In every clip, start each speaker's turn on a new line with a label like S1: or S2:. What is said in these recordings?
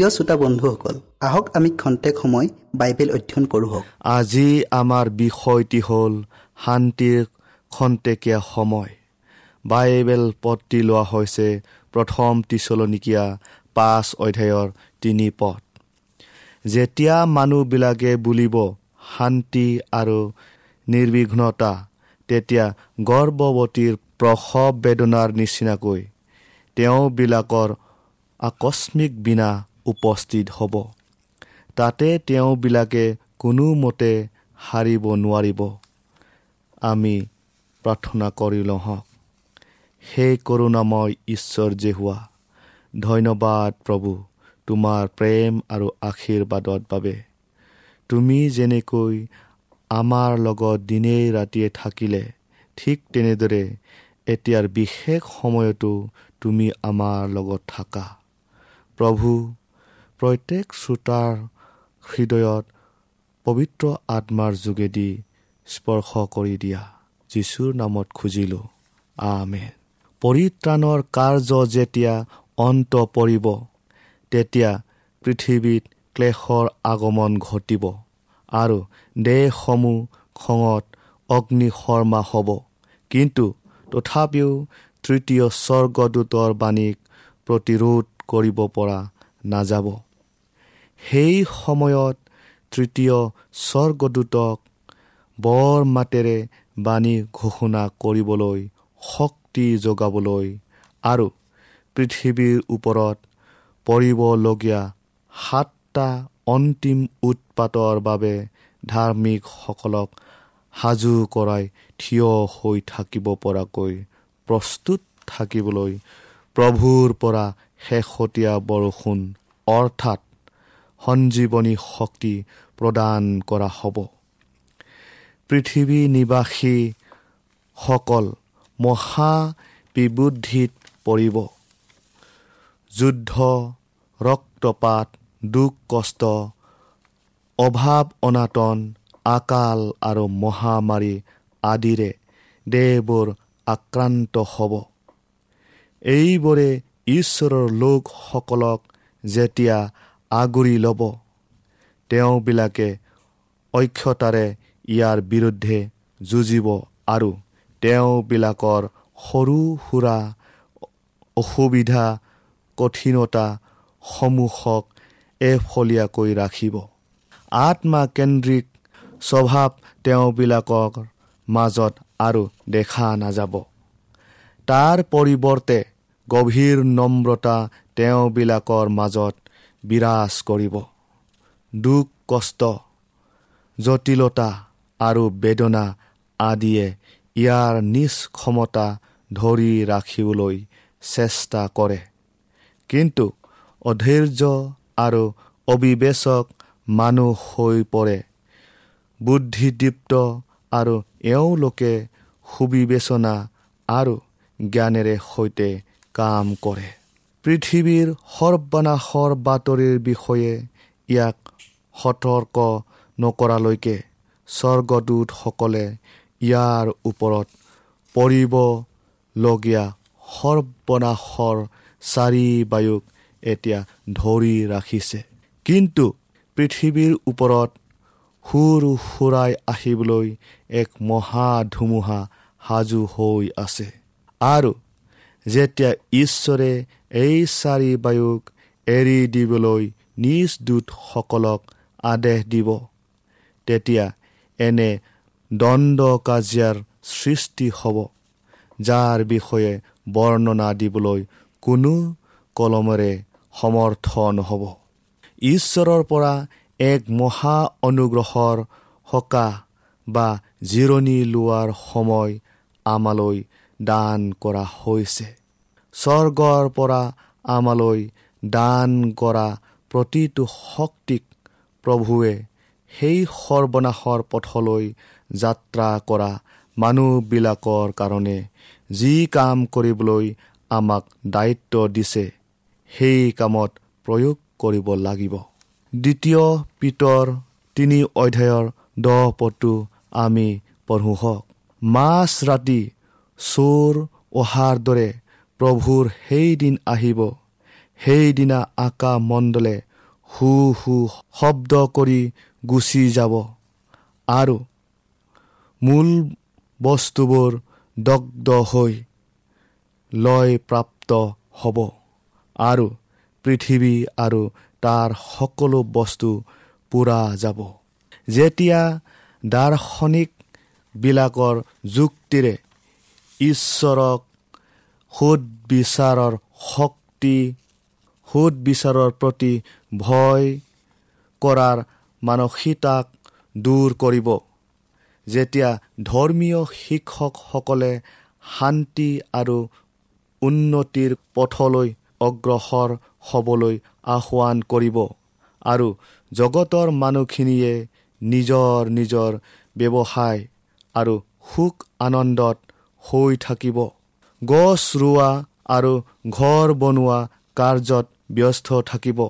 S1: প্ৰিয় শ্ৰোতা বন্ধুসকল আহক আমি খন্তেক সময় বাইবেল অধ্যয়ন কৰোঁ
S2: আজি আমাৰ বিষয়টি হ'ল শান্তিৰ খন্তেকীয়া সময়। বাইবেল পদটি লোৱা হৈছে প্ৰথম টিচলনিকীয়া পাঁচ অধ্যায়ৰ তিনি পদ। যেতিয়া মানুহবিলাকে বুলিব শান্তি আৰু নিৰ্বিঘ্নতা তেতিয়া গৰ্ভৱতীৰ প্ৰসৱ বেদনাৰ নিচিনাকৈ তেওঁবিলাকৰ আকস্মিক বিনা উপস্থিত হ'ব। তাতে তেওঁবিলাকে কোনোমতে সাৰিব নোৱাৰিব। আমি প্ৰাৰ্থনা কৰি লওঁহক সেই কৰোণাময় ঈশ্বৰ যে হোৱা ধন্যবাদ প্ৰভু তোমাৰ প্ৰেম আৰু আশীৰ্বাদৰ বাবে। তুমি যেনেকৈ আমাৰ লগত দিনেই ৰাতিয়ে থাকিলে ঠিক তেনেদৰে এতিয়াৰ বিশেষ সময়তো তুমি আমাৰ লগত থাকা। প্ৰভু প্ৰত্যেক শ্ৰোতাৰ হৃদয়ত পবিত্ৰ আত্মাৰ যোগেদি স্পৰ্শ কৰি দিয়া। যীশুৰ নামত খুজিলোঁ আমেন। পৰিত্ৰাণৰ কাৰ্য যেতিয়া অন্ত পৰিব তেতিয়া পৃথিৱীত ক্লেশৰ আগমন ঘটিব আৰু দেশসমূহ খঙত অগ্নিশৰ্মা হ'ব। কিন্তু তথাপিও তৃতীয় স্বৰ্গদূতৰ বাণীক প্ৰতিৰোধ কৰিব পৰা নাযাব। সেই সময়ত তৃতীয় স্বৰ্গদূতক বৰ মাতেৰে বাণী ঘোষণা কৰিবলৈ শক্তি যোগাবলৈ আৰু পৃথিৱীৰ ওপৰত পৰিবলগীয়া সাতটা অন্তিম উৎপাতৰ বাবে ধাৰ্মিকসকলক সাজু কৰাই থিয় হৈ থাকিব পৰাকৈ প্ৰস্তুত থাকিবলৈ প্ৰভুৰ পৰা শেহতীয়া বৰষুণ অৰ্থাৎ সঞ্জীৱনী শক্তি প্ৰদান কৰা হ'ব। পৃথিৱী নিবাসীসকল মহা বিবুদ্ধিত পৰিব। যুদ্ধ ৰক্তপাত দুখ কষ্ট অভাৱ অনাটন আকাল আৰু মহামাৰী আদিৰে দেহবোৰ আক্ৰান্ত হ'ব। এইবোৰে ঈশ্বৰৰ লোকসকলক যেতিয়া আগুৰি ল'ব। তেওঁবিলাকে অক্ষতাৰে ইয়াৰ বিৰুদ্ধে যুঁজিব আৰু তেওঁবিলাকৰ সৰু সুৰা অসুবিধা কঠিনতাসমূহক এফলীয়াকৈ ৰাখিব। আত্মা কেন্দ্ৰিক স্বভাৱ তেওঁবিলাকৰ মাজত আৰু দেখা নাযাব। তাৰ পৰিৱৰ্তে গভীৰ নম্ৰতা তেওঁবিলাকৰ মাজত বিৰাজ কৰিব। দুখ কষ্ট জটিলতা আৰু বেদনা আদিয়ে ইয়াৰ নিজ ক্ষমতা ধৰি ৰাখিবলৈ চেষ্টা কৰে। কিন্তু অধৈৰ্য আৰু অবিবেচক মানুহ হৈ পৰে। বুদ্ধিদীপ্ত আৰু এওঁলোকে সুবিবেচনা আৰু জ্ঞানেৰে সৈতে কাম কৰে। পৃথিৱীৰ সৰ্বনাশৰ বাতৰিৰ বিষয়ে ইয়াক সতৰ্ক নকৰালৈকে স্বৰ্গদূতসকলে ইয়াৰ ওপৰত পৰিবলগীয়া সৰ্বনাশৰ চাৰি বায়ুক এতিয়া ধৰি ৰাখিছে। কিন্তু পৃথিৱীৰ ওপৰত সুৰ সুৰাই আহিবলৈ এক মহা ধুমুহা সাজু হৈ আছে। আৰু যেতিয়া ঈশ্বৰে এই চাৰি বায়ুক এৰি দিবলৈ নিজ দূতসকলক আদেশ দিব তেতিয়া এনে দণ্ড কাজিয়াৰ সৃষ্টি হ'ব যাৰ বিষয়ে বৰ্ণনা দিবলৈ কোনো কলমেৰে সমৰ্থ নহ'ব। ঈশ্বৰৰ পৰা এক মহা অনুগ্ৰহৰ সকাহ বা জিৰণি লোৱাৰ সময় আমালৈ দান কৰা হৈছে। স্বৰ্গৰ পৰা আমালৈ দান কৰা প্ৰতিটো শক্তিক প্ৰভুৱে সেই সৰ্বনাশৰ পথলৈ যাত্ৰা কৰা মানুহবিলাকৰ কাৰণে যি কাম কৰিবলৈ আমাক দায়িত্ব দিছে সেই কামত প্ৰয়োগ কৰিব লাগিব। দ্বিতীয় পিতৰ তিনি অধ্যায়ৰ দহ পদটো আমি পঢ়ো হওক। মাছ ৰাতি চোৰ অহাৰ দৰে প্ৰভুৰ সেইদিন আহিব। সেইদিনা আকাশমণ্ডলে হু হু শব্দ কৰি গুচি যাব। আৰু মূল বস্তুবোৰ দগ্ধ হৈ লয় প্ৰাপ্ত হ'ব। আৰু পৃথিৱী আৰু তাৰ সকলো বস্তু পূৰা যাব। যেতিয়া দাৰ্শনিকবিলাকৰ যুক্তিৰে ঈশ্বৰক সুদবিচাৰৰ শক্তি সুদবিচাৰৰ প্ৰতি ভয় কৰাৰ মানসিকতাক দূৰ কৰিব। যেতিয়া ধৰ্মীয় শিক্ষকসকলে শান্তি আৰু উন্নতিৰ পথলৈ অগ্ৰসৰ হ'বলৈ আহ্বান কৰিব আৰু জগতৰ মানুহখিনিয়ে নিজৰ নিজৰ ব্যৱসায় আৰু সুখ আনন্দত হৈ থাকিব। গছ ৰোৱা আৰু ঘৰ বনোৱা কাৰ্যত ব্যস্ত থাকিব।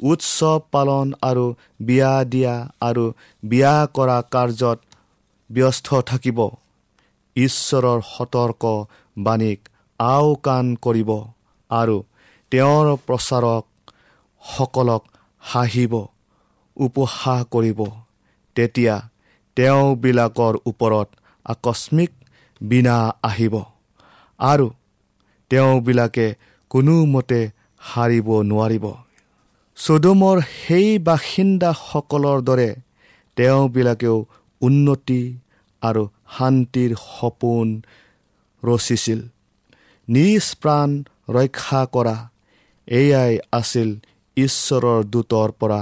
S2: উৎসৱ পালন আৰু বিয়া দিয়া আৰু বিয়া কৰা কাৰ্যত ব্যস্ত থাকিব। ঈশ্বৰৰ সতৰ্ক বাণীক আওকাণ কৰিব আৰু তেওঁৰ প্ৰচাৰকসকলক হাঁহিব উপহাস কৰিব। তেতিয়া তেওঁবিলাকৰ ওপৰত আকস্মিক বিনা আহিব। আৰু তেওঁবিলাকে কোনোমতে সাৰিব নোৱাৰিব। চুডুমৰ সেই বাসিন্দাসকলৰ দৰে তেওঁবিলাকেও উন্নতি আৰু শান্তিৰ সপোন ৰচিছিল। নিজ প্ৰাণ ৰক্ষা কৰা এয়াই আছিল ঈশ্বৰৰ দূতৰ পৰা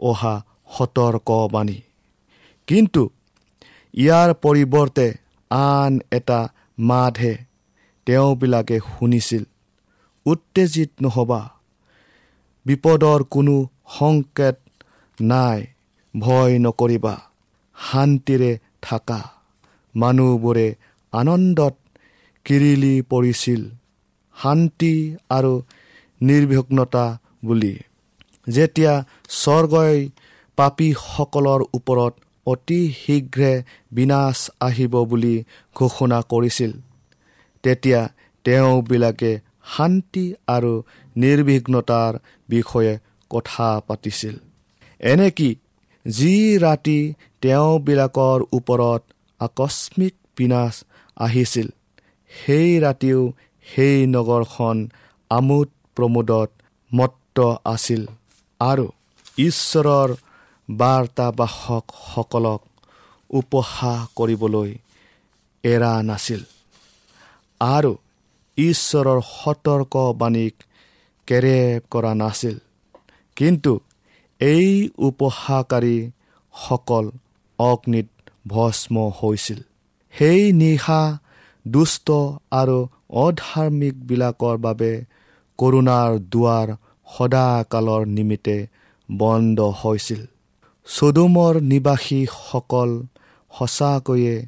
S2: অহা সতৰ্কবাণী। কিন্তু ইয়াৰ পৰিৱৰ্তে আন এটা মাতহে তেওঁবিলাকে শুনিছিল উত্তেজিত নহবা বিপদৰ কোনো সংকেত নাই ভয় নকৰিবা শান্তিৰে থাকা। মানুহবোৰে আনন্দত কিৰিলি পৰিছিল শান্তি আৰু নিৰ্বিঘ্নতা বুলি। যেতিয়া স্বৰ্গই পাপীসকলৰ ওপৰত অতি শীঘ্ৰে বিনাশ আহিব বুলি ঘোষণা কৰিছিল তেতিয়া তেওঁবিলাকে শান্তি আৰু নিৰ্বিঘ্নতাৰ বিষয়ে কথা পাতিছিল। এনেকি যি ৰাতি তেওঁবিলাকৰ ওপৰত আকস্মিক বিনাশ আহিছিল সেই ৰাতিও সেই নগৰখন আমোদ প্ৰমোদত মত্ত আছিল আৰু ঈশ্বৰৰ বাৰ্তাবাসকসকলক উপহাস কৰিবলৈ এৰা নাছিল। আৰু ঈশ্বৰৰ সতৰ্কবাণীক কেৰেপ কৰা নাছিল। কিন্তু এই উপহাকাৰীসকল অগ্নিত ভস্ম হৈছিল। সেই নিশা দুষ্ট আৰু অধাৰ্মিকবিলাকৰ বাবে কৰোণাৰ দুৱাৰ সদাকালৰ নিমিত্তে বন্ধ হৈছিল। চুডুমৰ নিবাসীসকল সঁচাকৈয়ে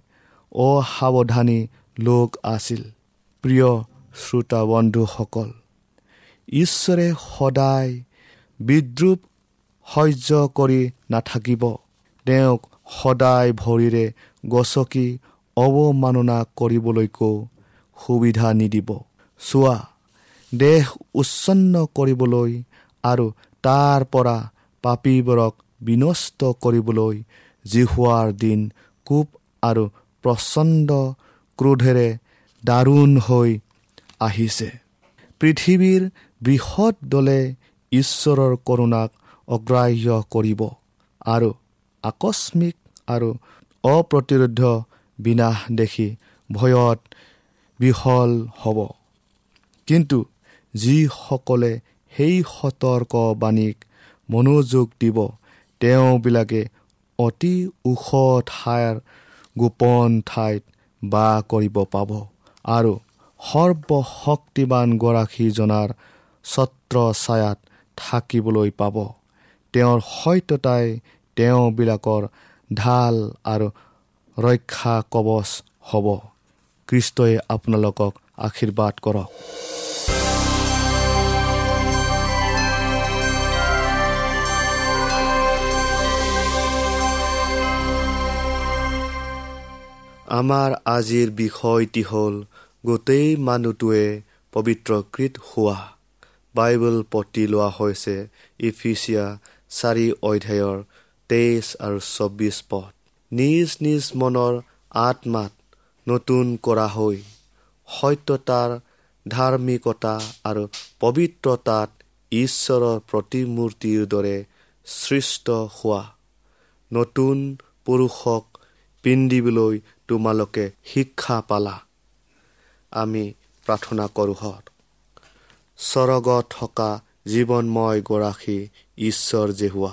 S2: অসাৱধানী লোক আছিল। প্ৰিয় শ্ৰোতা বন্ধুসকল ঈশ্বৰে সদায় বিদ্ৰূপ সহ্য কৰি নাথাকিব। তেওঁক সদায় ভৰিৰে গছকি অৱমাননা কৰিবলৈকো সুবিধা নিদিব। চোৱা দেহ উচ্ছন্ন কৰিবলৈ আৰু তাৰ পৰা পাপীবোৰক বিনষ্ট কৰিবলৈ জিহুৱাৰ দিন কোপ আৰু প্ৰচণ্ড ক্ৰোধেৰে দাৰুণ হৈ আহিছে। পৃথিৱীৰ বৃহৎ দলে ঈশ্বৰৰ কৰোণাক অগ্ৰাহ্য কৰিব আৰু আকস্মিক আৰু অপ্ৰতিৰোধ বিনাশ দেখি ভয়ত বিফল হ'ব। কিন্তু যিসকলে সেই সতৰ্কবাণীক মনোযোগ দিব তেওঁবিলাকে অতি ওখ ঠাইৰ গোপন ঠাইত বাস কৰিব পাব। আৰু সৰ্বশক্তিবানগৰাকীজনাৰ ছত্ৰ ছায়াত থাকিবলৈ পাব। তেওঁৰ সত্যতাই তেওঁবিলাকৰ ঢাল আৰু ৰক্ষা কবচ হ'ব। কৃষ্টই আপোনালোকক আশীৰ্বাদ কৰক। আমাৰ আজিৰ বিষয়টি হ'ল গোটেই মানুহটোৱে পবিত্ৰকৃত হোৱা। বাইবেল পতি লোৱা হৈছে ইফিচিয়া চাৰি অধ্যায়ৰ তেইছ আৰু চৌব্বিছ পথ নিজ নিজ মনৰ আত্মাত নতুন কৰা হৈ সত্যতাৰ ধাৰ্মিকতা আৰু পবিত্ৰতাত ঈশ্বৰৰ প্ৰতিমূৰ্তিৰ দৰে সৃষ্ট হোৱা। নতুন পুৰুষক পিন্ধিবলৈ তোমালোকে শিক্ষা পালা। আমি প্ৰাৰ্থনা কৰোঁ হত। স্বৰ্গত থকা জীৱনময় গৰাকী ঈশ্বৰ জেহুৱা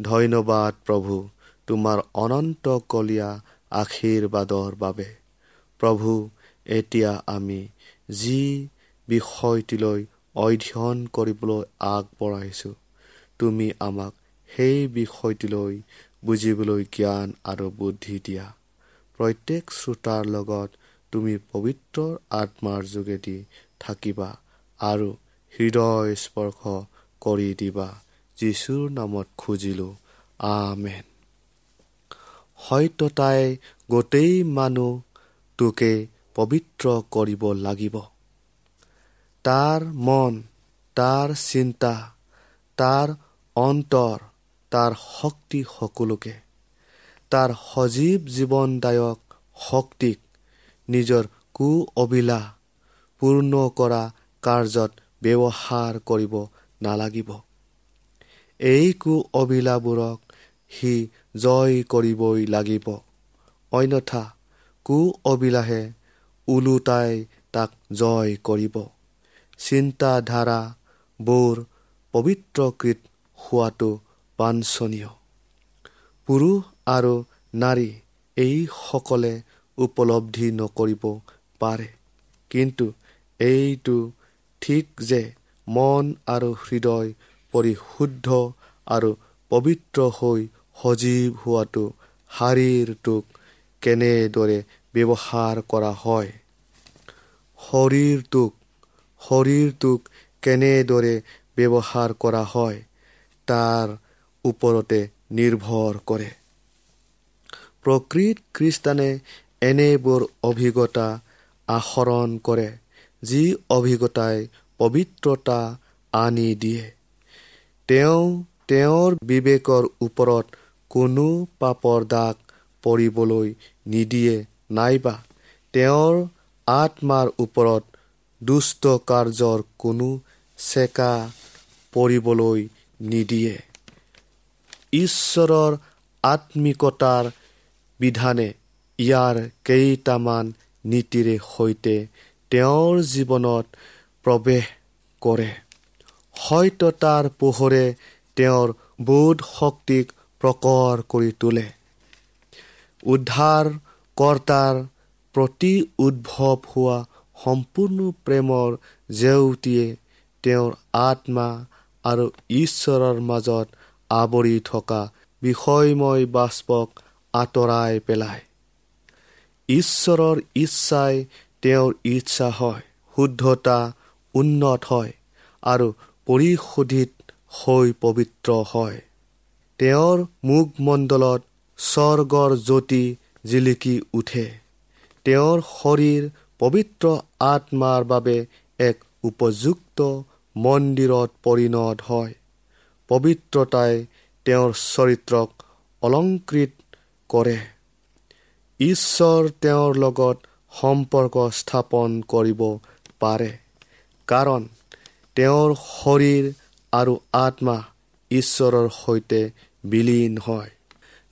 S2: ধন্যবাদ প্ৰভু তোমাৰ অনন্ত কলীয়া আশীৰ্বাদৰ বাবে। প্ৰভু এতিয়া আমি যি বিষয়টিলৈ অধ্যয়ন কৰিবলৈ আগবঢ়াইছোঁ তুমি আমাক সেই বিষয়টিলৈ বুজিবলৈ জ্ঞান আৰু বুদ্ধি দিয়া। প্ৰত্যেক শ্ৰোতাৰ লগত তুমি পবিত্ৰ আত্মাৰ যোগেদি থাকিবা আৰু হৃদয় স্পৰ্শ কৰি দিবা। যীশুৰ নামত খুজিলোঁ আমেন। সত্যতাই গোটেই মানুহটোকে পবিত্ৰ কৰিব লাগিব। তাৰ মন তাৰ চিন্তা তাৰ অন্তৰ তাৰ শক্তি সকলোকে। তাৰ সজীৱ জীৱনদায়ক শক্তিক নিজৰ কু অভিলাষ পূৰ্ণ কৰা কাৰ্যত ব্যৱহাৰ কৰিব নালাগিব। এই কু অভিলাষবোৰক সি জয় কৰিবই লাগিব। অন্যথা কু অভিলাষে ওলোটাই তাক জয় কৰিব। চিন্তাধাৰাবোৰ পবিত্ৰকৃত হোৱাটো বাঞ্ছনীয়। পুৰুষ আৰু নাৰী এইসকলে উপলব্ধি নকৰিব পাৰে। কিন্তু এইটো ঠিক যে মন আৰু হৃদয় পৰিশুদ্ধ আৰু পবিত্ৰ হৈ সজীৱ হোৱাটো শাৰীৰটোক কেনেদৰে ব্যৱহাৰ কৰা হয়? শৰীৰটোক শৰীৰটোক কেনেদৰে ব্যৱহাৰ কৰা হয় তাৰ ওপৰতে নিৰ্ভৰ কৰে। প্ৰকৃত খ্ৰীষ্টানে এনেবোৰ অভিজ্ঞতা আহৰণ কৰে যি অভিজ্ঞতাই পবিত্ৰতা আনি দিয়ে। তেওঁ তেওঁৰ বিবেকৰ ওপৰত কোনো পাপৰ দাগ পৰিবলৈ নিদিয়ে নাইবা তেওঁৰ আত্মাৰ ওপৰত দুষ্ট কাৰ্যৰ কোনো চেকা পৰিবলৈ নিদিয়ে। ঈশ্বৰৰ আত্মিকতাৰ বিধানে ইয়াৰ কেইটামান নীতিৰে সৈতে তেওঁৰ জীৱনত প্ৰৱেশ কৰে। সত্যতাৰ পোহৰে তেওঁৰ বোধ শক্তিক প্ৰকৰ কৰি তোলে। উদ্ধাৰ কৰ্তাৰ প্ৰতি উদ্ভৱ হোৱা সম্পূৰ্ণ প্ৰেমৰ জেউতিয়ে তেওঁৰ আত্মা আৰু ঈশ্বৰৰ মাজত আৱৰি থকা বিষয়ময় বাষ্পক আঁতৰাই পেলায়। ঈশ্বৰৰ ইচ্ছাই তেওঁৰ ইচ্ছা হয় শুদ্ধতা উন্নত হয় আৰু পৰিশোধিত হৈ পবিত্ৰ হয়। তেওঁৰ মুখমণ্ডলত স্বৰ্গৰ জ্যোতি জিলিকি উঠে। তেওঁৰ শৰীৰ পবিত্ৰ আত্মাৰ বাবে এক উপযুক্ত মন্দিৰত পৰিণত হয়। পবিত্ৰতাই তেওঁৰ চৰিত্ৰক অলংকৃত কৰে। ঈশ্বৰ তেওঁৰ লগত সম্পৰ্ক স্থাপন কৰিব পাৰে। কাৰণ তেওঁৰ শৰীৰ আৰু আত্মা ঈশ্বৰৰ সৈতে বিলীন হয়।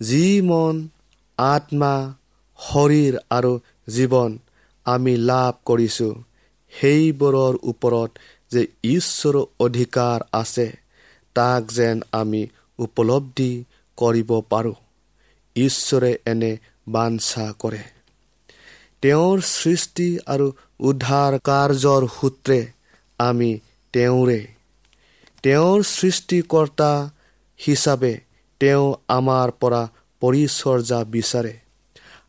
S2: যি মন আত্মা শৰীৰ আৰু জীৱন আমি লাভ কৰিছোঁ সেইবোৰৰ ওপৰত যে ঈশ্বৰৰ অধিকাৰ আছে তাক যেন আমি উপলব্ধি কৰিব পাৰোঁ। ঈশ্বৰে এনে বাঞ্ছা কৰে। তেওঁৰ সৃষ্টি আৰু উদ্ধাৰ কাৰ্যৰ সূত্ৰে আমি তেওঁৰে। তেওঁৰ সৃষ্টিকৰ্তা হিচাপে তেওঁ আমাৰ পৰা পৰিচৰ্যা বিচাৰে।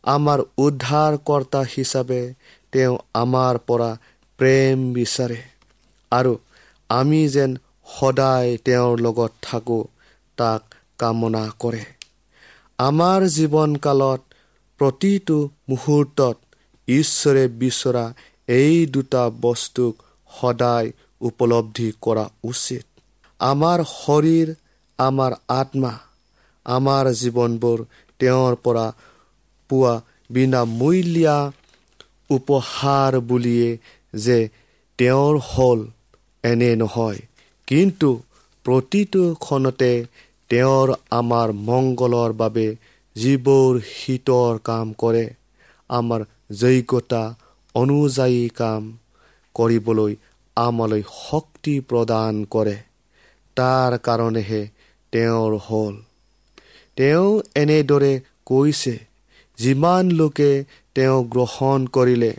S2: আমাৰ উদ্ধাৰকৰ্তা হিচাপে তেওঁ আমাৰ পৰা প্ৰেম বিচাৰে। আৰু আমি যেন সদায় তেওঁৰ লগত থাকোঁ তাক কামনা কৰে। আমাৰ জীৱনকালত প্ৰতিটো মুহূৰ্তত ঈশ্বৰে বিচৰা এই দুটা বস্তুক সদায় উপলব্ধি কৰা উচিত। আমাৰ শৰীৰ আমাৰ আত্মা আমাৰ জীৱনবোৰ তেওঁৰ পৰা পোৱা বিনামূলীয়া উপহাৰ বুলিয়ে যে তেওঁৰ হ'ল এনে নহয় কিন্তু প্ৰতিটো ক্ষণতে তেওঁৰ আমাৰ মংগলৰ বাবে যিবোৰ শীতৰ কাম কৰে। আমাৰ যোগ্যতা অনুযায়ী কাম কৰিবলৈ আমালৈ শক্তি প্ৰদান কৰে। তাৰ কাৰণেহে তেওঁৰ হ'ল। তেওঁ এনেদৰে কৈছে যিমান লোকে তেওঁ গ্ৰহণ কৰিলে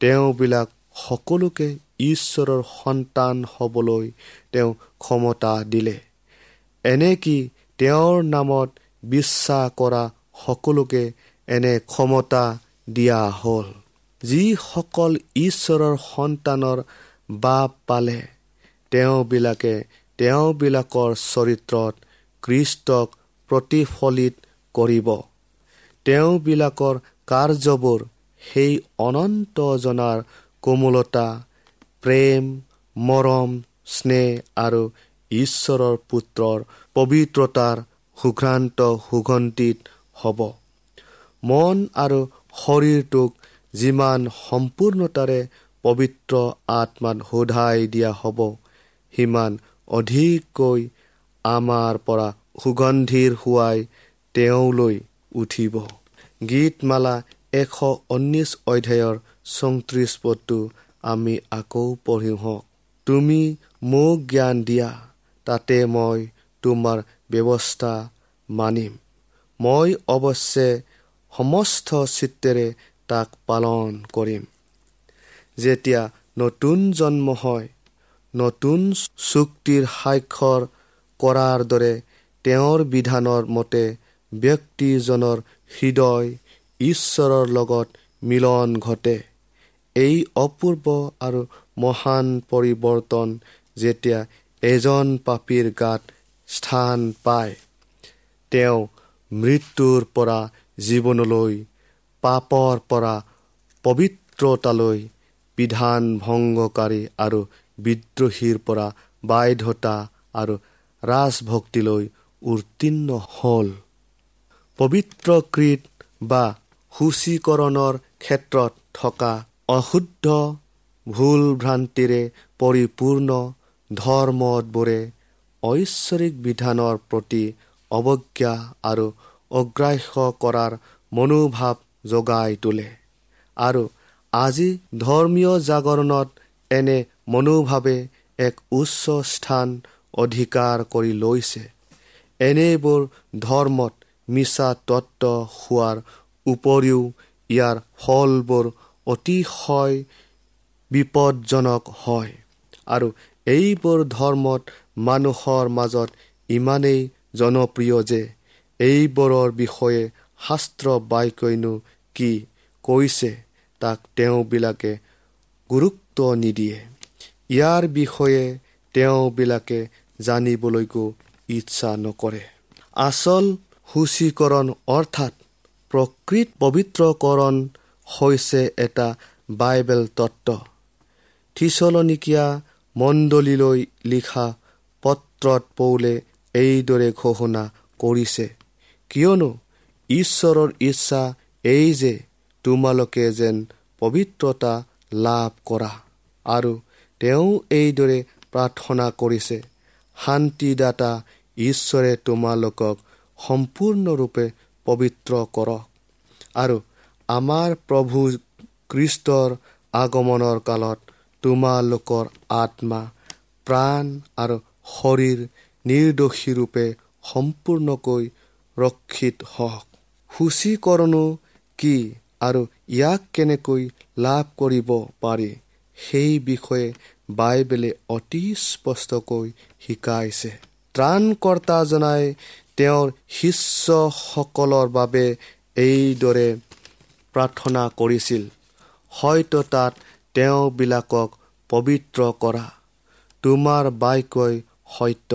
S2: তেওঁবিলাক সকলোকে ঈশ্বৰৰ সন্তান হ'বলৈ তেওঁ ক্ষমতা দিলে। এনেকি তেওঁৰ নামত বিশ্বাস কৰা সকলোকে এনে ক্ষমতা দিয়া হ'ল যিসকল ঈশ্বৰৰ সন্তানৰ বাপ পালে। তেওঁবিলাকে তেওঁবিলাকৰ চৰিত্ৰত কৃষ্টক প্ৰতিফলিত কৰিব। তেওঁবিলাকৰ কাৰ্যবোৰ সেই অনন্ত জনাৰ কোমলতা প্ৰেম মৰম স্নেহ আৰু ঈশ্বৰৰ পুত্ৰৰ পবিত্ৰতাৰ সুঘ্ৰান্ত সুগন্ধিত হ'ব। মন আৰু শৰীৰটোক যিমান সম্পূৰ্ণতাৰে পবিত্ৰ আত্মাত সোধাই দিয়া হ'ব সিমান অধিককৈ আমাৰ পৰা সুগন্ধিৰ হোৱাই তেওঁলৈ উঠিব। গীতমালা এশ ঊনৈছ অধ্যায়ৰ চৌত্ৰিছ পদটো আমি আকৌ পঢ়িম হওক তুমি মোক জ্ঞান দিয়া তাতে মই তোমাৰ ব্যৱস্থা মানিম। মই অৱশ্যে সমস্ত চিত্তেৰে তাক পালন কৰিম। যেতিয়া নতুন জন্ম হয় নতুন চুক্তিৰ স্বাক্ষৰ কৰাৰ দৰে তেওঁৰ বিধানৰ মতে ব্যক্তিজনৰ হৃদয় ঈশ্বৰৰ লগত মিলন ঘটে। এই অপূৰ্ব আৰু মহান পৰিৱৰ্তন যেতিয়া এজন পাপীৰ গাত স্থান পায় তেওঁ মৃত্যুৰ পৰা জীৱনলৈ পাপৰ পৰা পবিত্ৰতালৈ বিধান ভংগকাৰী আৰু বিদ্ৰোহীৰ পৰা বাধ্যতা আৰু ৰাজভক্তিলৈ উত্তীৰ্ণ হ'ল। পবিত্ৰকৃত বা সূচীকৰণৰ ক্ষেত্ৰত থকা অশুদ্ধ ভুল ভ্ৰান্তিৰে পৰিপূৰ্ণ ধৰ্মবোৰে ঐশ্বৰিক বিধানৰ প্ৰতি অৱজ্ঞা আৰু অগ্ৰাহ্য কৰাৰ মনোভাৱ জগাই তোলে। আৰু আজি ধৰ্মীয় জাগৰণত এনে মনোভাৱে এক উচ্চ স্থান অধিকাৰ কৰি লৈছে। এনেবোৰ ধৰ্মত মিছা তত্ত্ব হোৱাৰ উপৰিও ইয়াৰ ফলবোৰ অতিশয় বিপদজনক হয়। আৰু এইবোৰ ধৰ্মত মানুহৰ মাজত ইমানেই জনপ্ৰিয় যে এইবোৰৰ বিষয়ে শাস্ত্ৰ বাক্যইনো কি কৈছে তাক তেওঁবিলাকে গুৰুত্ব নিদিয়ে। ইয়াৰ বিষয়ে তেওঁবিলাকে জানিবলৈকো ইচ্ছা নকৰে। আচল সূচীকৰণ অৰ্থাৎ প্ৰকৃত পবিত্ৰকৰণ হৈছে এটা বাইবেল তত্ত্ব। থিচলনিকীয়া মণ্ডলীলৈ লিখা পত্ৰত পৌলে এইদৰে ঘোষণা কৰিছে। কিয়নো ঈশ্বৰৰ ইচ্ছা এই যে তোমালোকে যেন পবিত্ৰতা লাভ কৰা আৰু তেওঁ এইদৰে প্ৰাৰ্থনা কৰিছে। শান্তিদাতা ঈশ্বৰে তোমালোকক সম্পূৰ্ণৰূপে পবিত্ৰ কৰক। আৰু আমাৰ প্ৰভু কৃষ্টৰ আগমনৰ কালত তোমালোকৰ আত্মা প্ৰাণ আৰু শৰীৰ নিৰ্দোষীৰূপে সম্পূৰ্ণকৈ ৰক্ষিত হওক। সূচীকৰণো কি আৰু ইয়াক কেনেকৈ লাভ কৰিব পাৰি সেই বিষয়ে বাইবেলে অতি স্পষ্টকৈ শিকাইছে। ত্ৰাণকৰ্তাজনাই তেওঁৰ শিষ্যসকলৰ বাবে এইদৰে প্ৰাৰ্থনা কৰিছিল হয়তো তাত তেওঁবিলাকক পবিত্ৰ কৰা। তোমাৰ বাক্যই সত্য।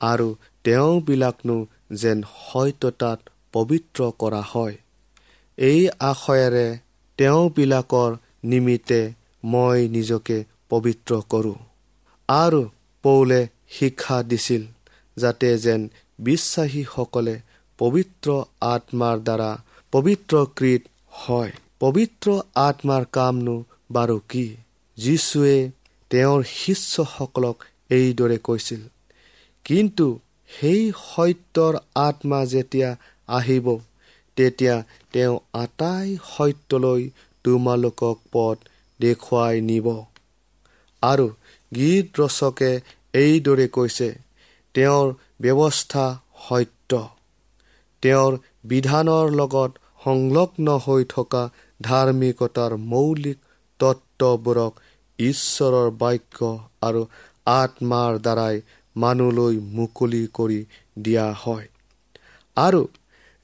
S2: আৰু তেওঁবিলাকনো যেন সত্যতাত পবিত্ৰ কৰা হয়। এই আশয়েৰে তেওঁবিলাকৰ নিমিত্তে মই নিজকে পবিত্ৰ কৰোঁ। আৰু পৌলে শিক্ষা দিছিল যাতে যেন বিশ্বাসীসকলে পবিত্ৰ আত্মাৰ দ্বাৰা পবিত্ৰকৃত হয়। পবিত্ৰ আত্মাৰ কামনো বাৰু কি? যীশুৱে তেওঁৰ শিষ্যসকলক এইদৰে কৈছিল কিন্তু সেই সত্যৰ আত্মা যেতিয়া আহিব তেতিয়া তেওঁ আটাই সত্যলৈ তোমালোকক পথ দেখুৱাই নিব। আৰু গীত ৰচকে এইদৰে কৈছে তেওঁৰ ব্যৱস্থা সত্য। তেওঁৰ বিধানৰ লগত সংলগ্ন হৈ থকা ধাৰ্মিকতাৰ মৌলিক তত্ত্ববোৰক ঈশ্বৰৰ বাক্য আৰু আত্মাৰ দ্বাৰাই মানুহলৈ মুকলি কৰি দিয়া হয়। আৰু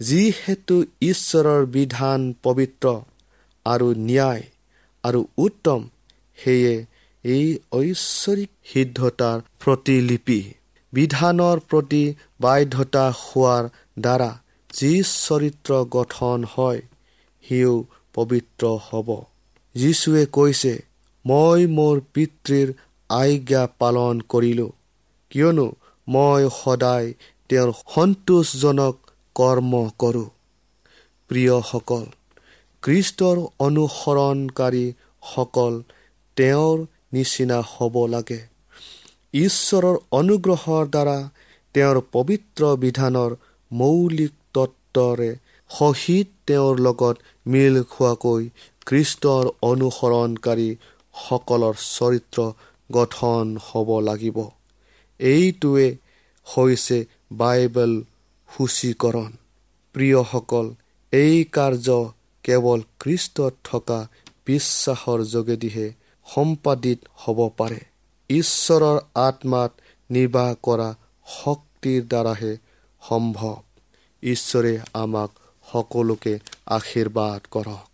S2: যিহেতু ঈশ্বৰৰ বিধান পবিত্ৰ আৰু ন্যায় আৰু উত্তম সেয়ে এই ঐশ্বৰিক সিদ্ধতাৰ প্ৰতিলিপি বিধানৰ প্ৰতি বাধ্যতা হোৱাৰ দ্বাৰা যি চৰিত্ৰ গঠন হয় সিও পবিত্ৰ হ'ব। যীশুৱে কৈছে মই মোৰ পিতৃৰ আজ্ঞা পালন কৰিলোঁ। কিয়নো মই সদায় তেওঁৰ সন্তোষজনক কৰ্ম কৰোঁ। প্ৰিয়সকল খ্ৰীষ্টৰ অনুসৰণকাৰীসকল তেওঁৰ নিচিনা হ'ব লাগে। ঈশ্বৰৰ অনুগ্ৰহৰ দ্বাৰা তেওঁৰ পবিত্ৰ বিধানৰ মৌলিক তত্বৰে সহিত তেওঁৰ লগত মিল খোৱাকৈ খ্ৰীষ্টৰ অনুসৰণকাৰীসকলৰ চৰিত্ৰ গঠন হ'ব লাগিব। এইটোৱে হৈছে বাইবেল সূচীকৰণ। প্ৰিয়সকল এই কাৰ্য কেৱল খ্ৰীষ্টত থকা বিশ্বাসৰ যোগেদিহে সম্পাদিত হ'ব পাৰে। ঈশ্বৰৰ আত্মাত নিৰ্বাহ কৰা শক্তিৰ দ্বাৰাহে সম্ভৱ। ঈশ্বৰে আমাক সকলোকে আশীৰ্বাদ কৰক।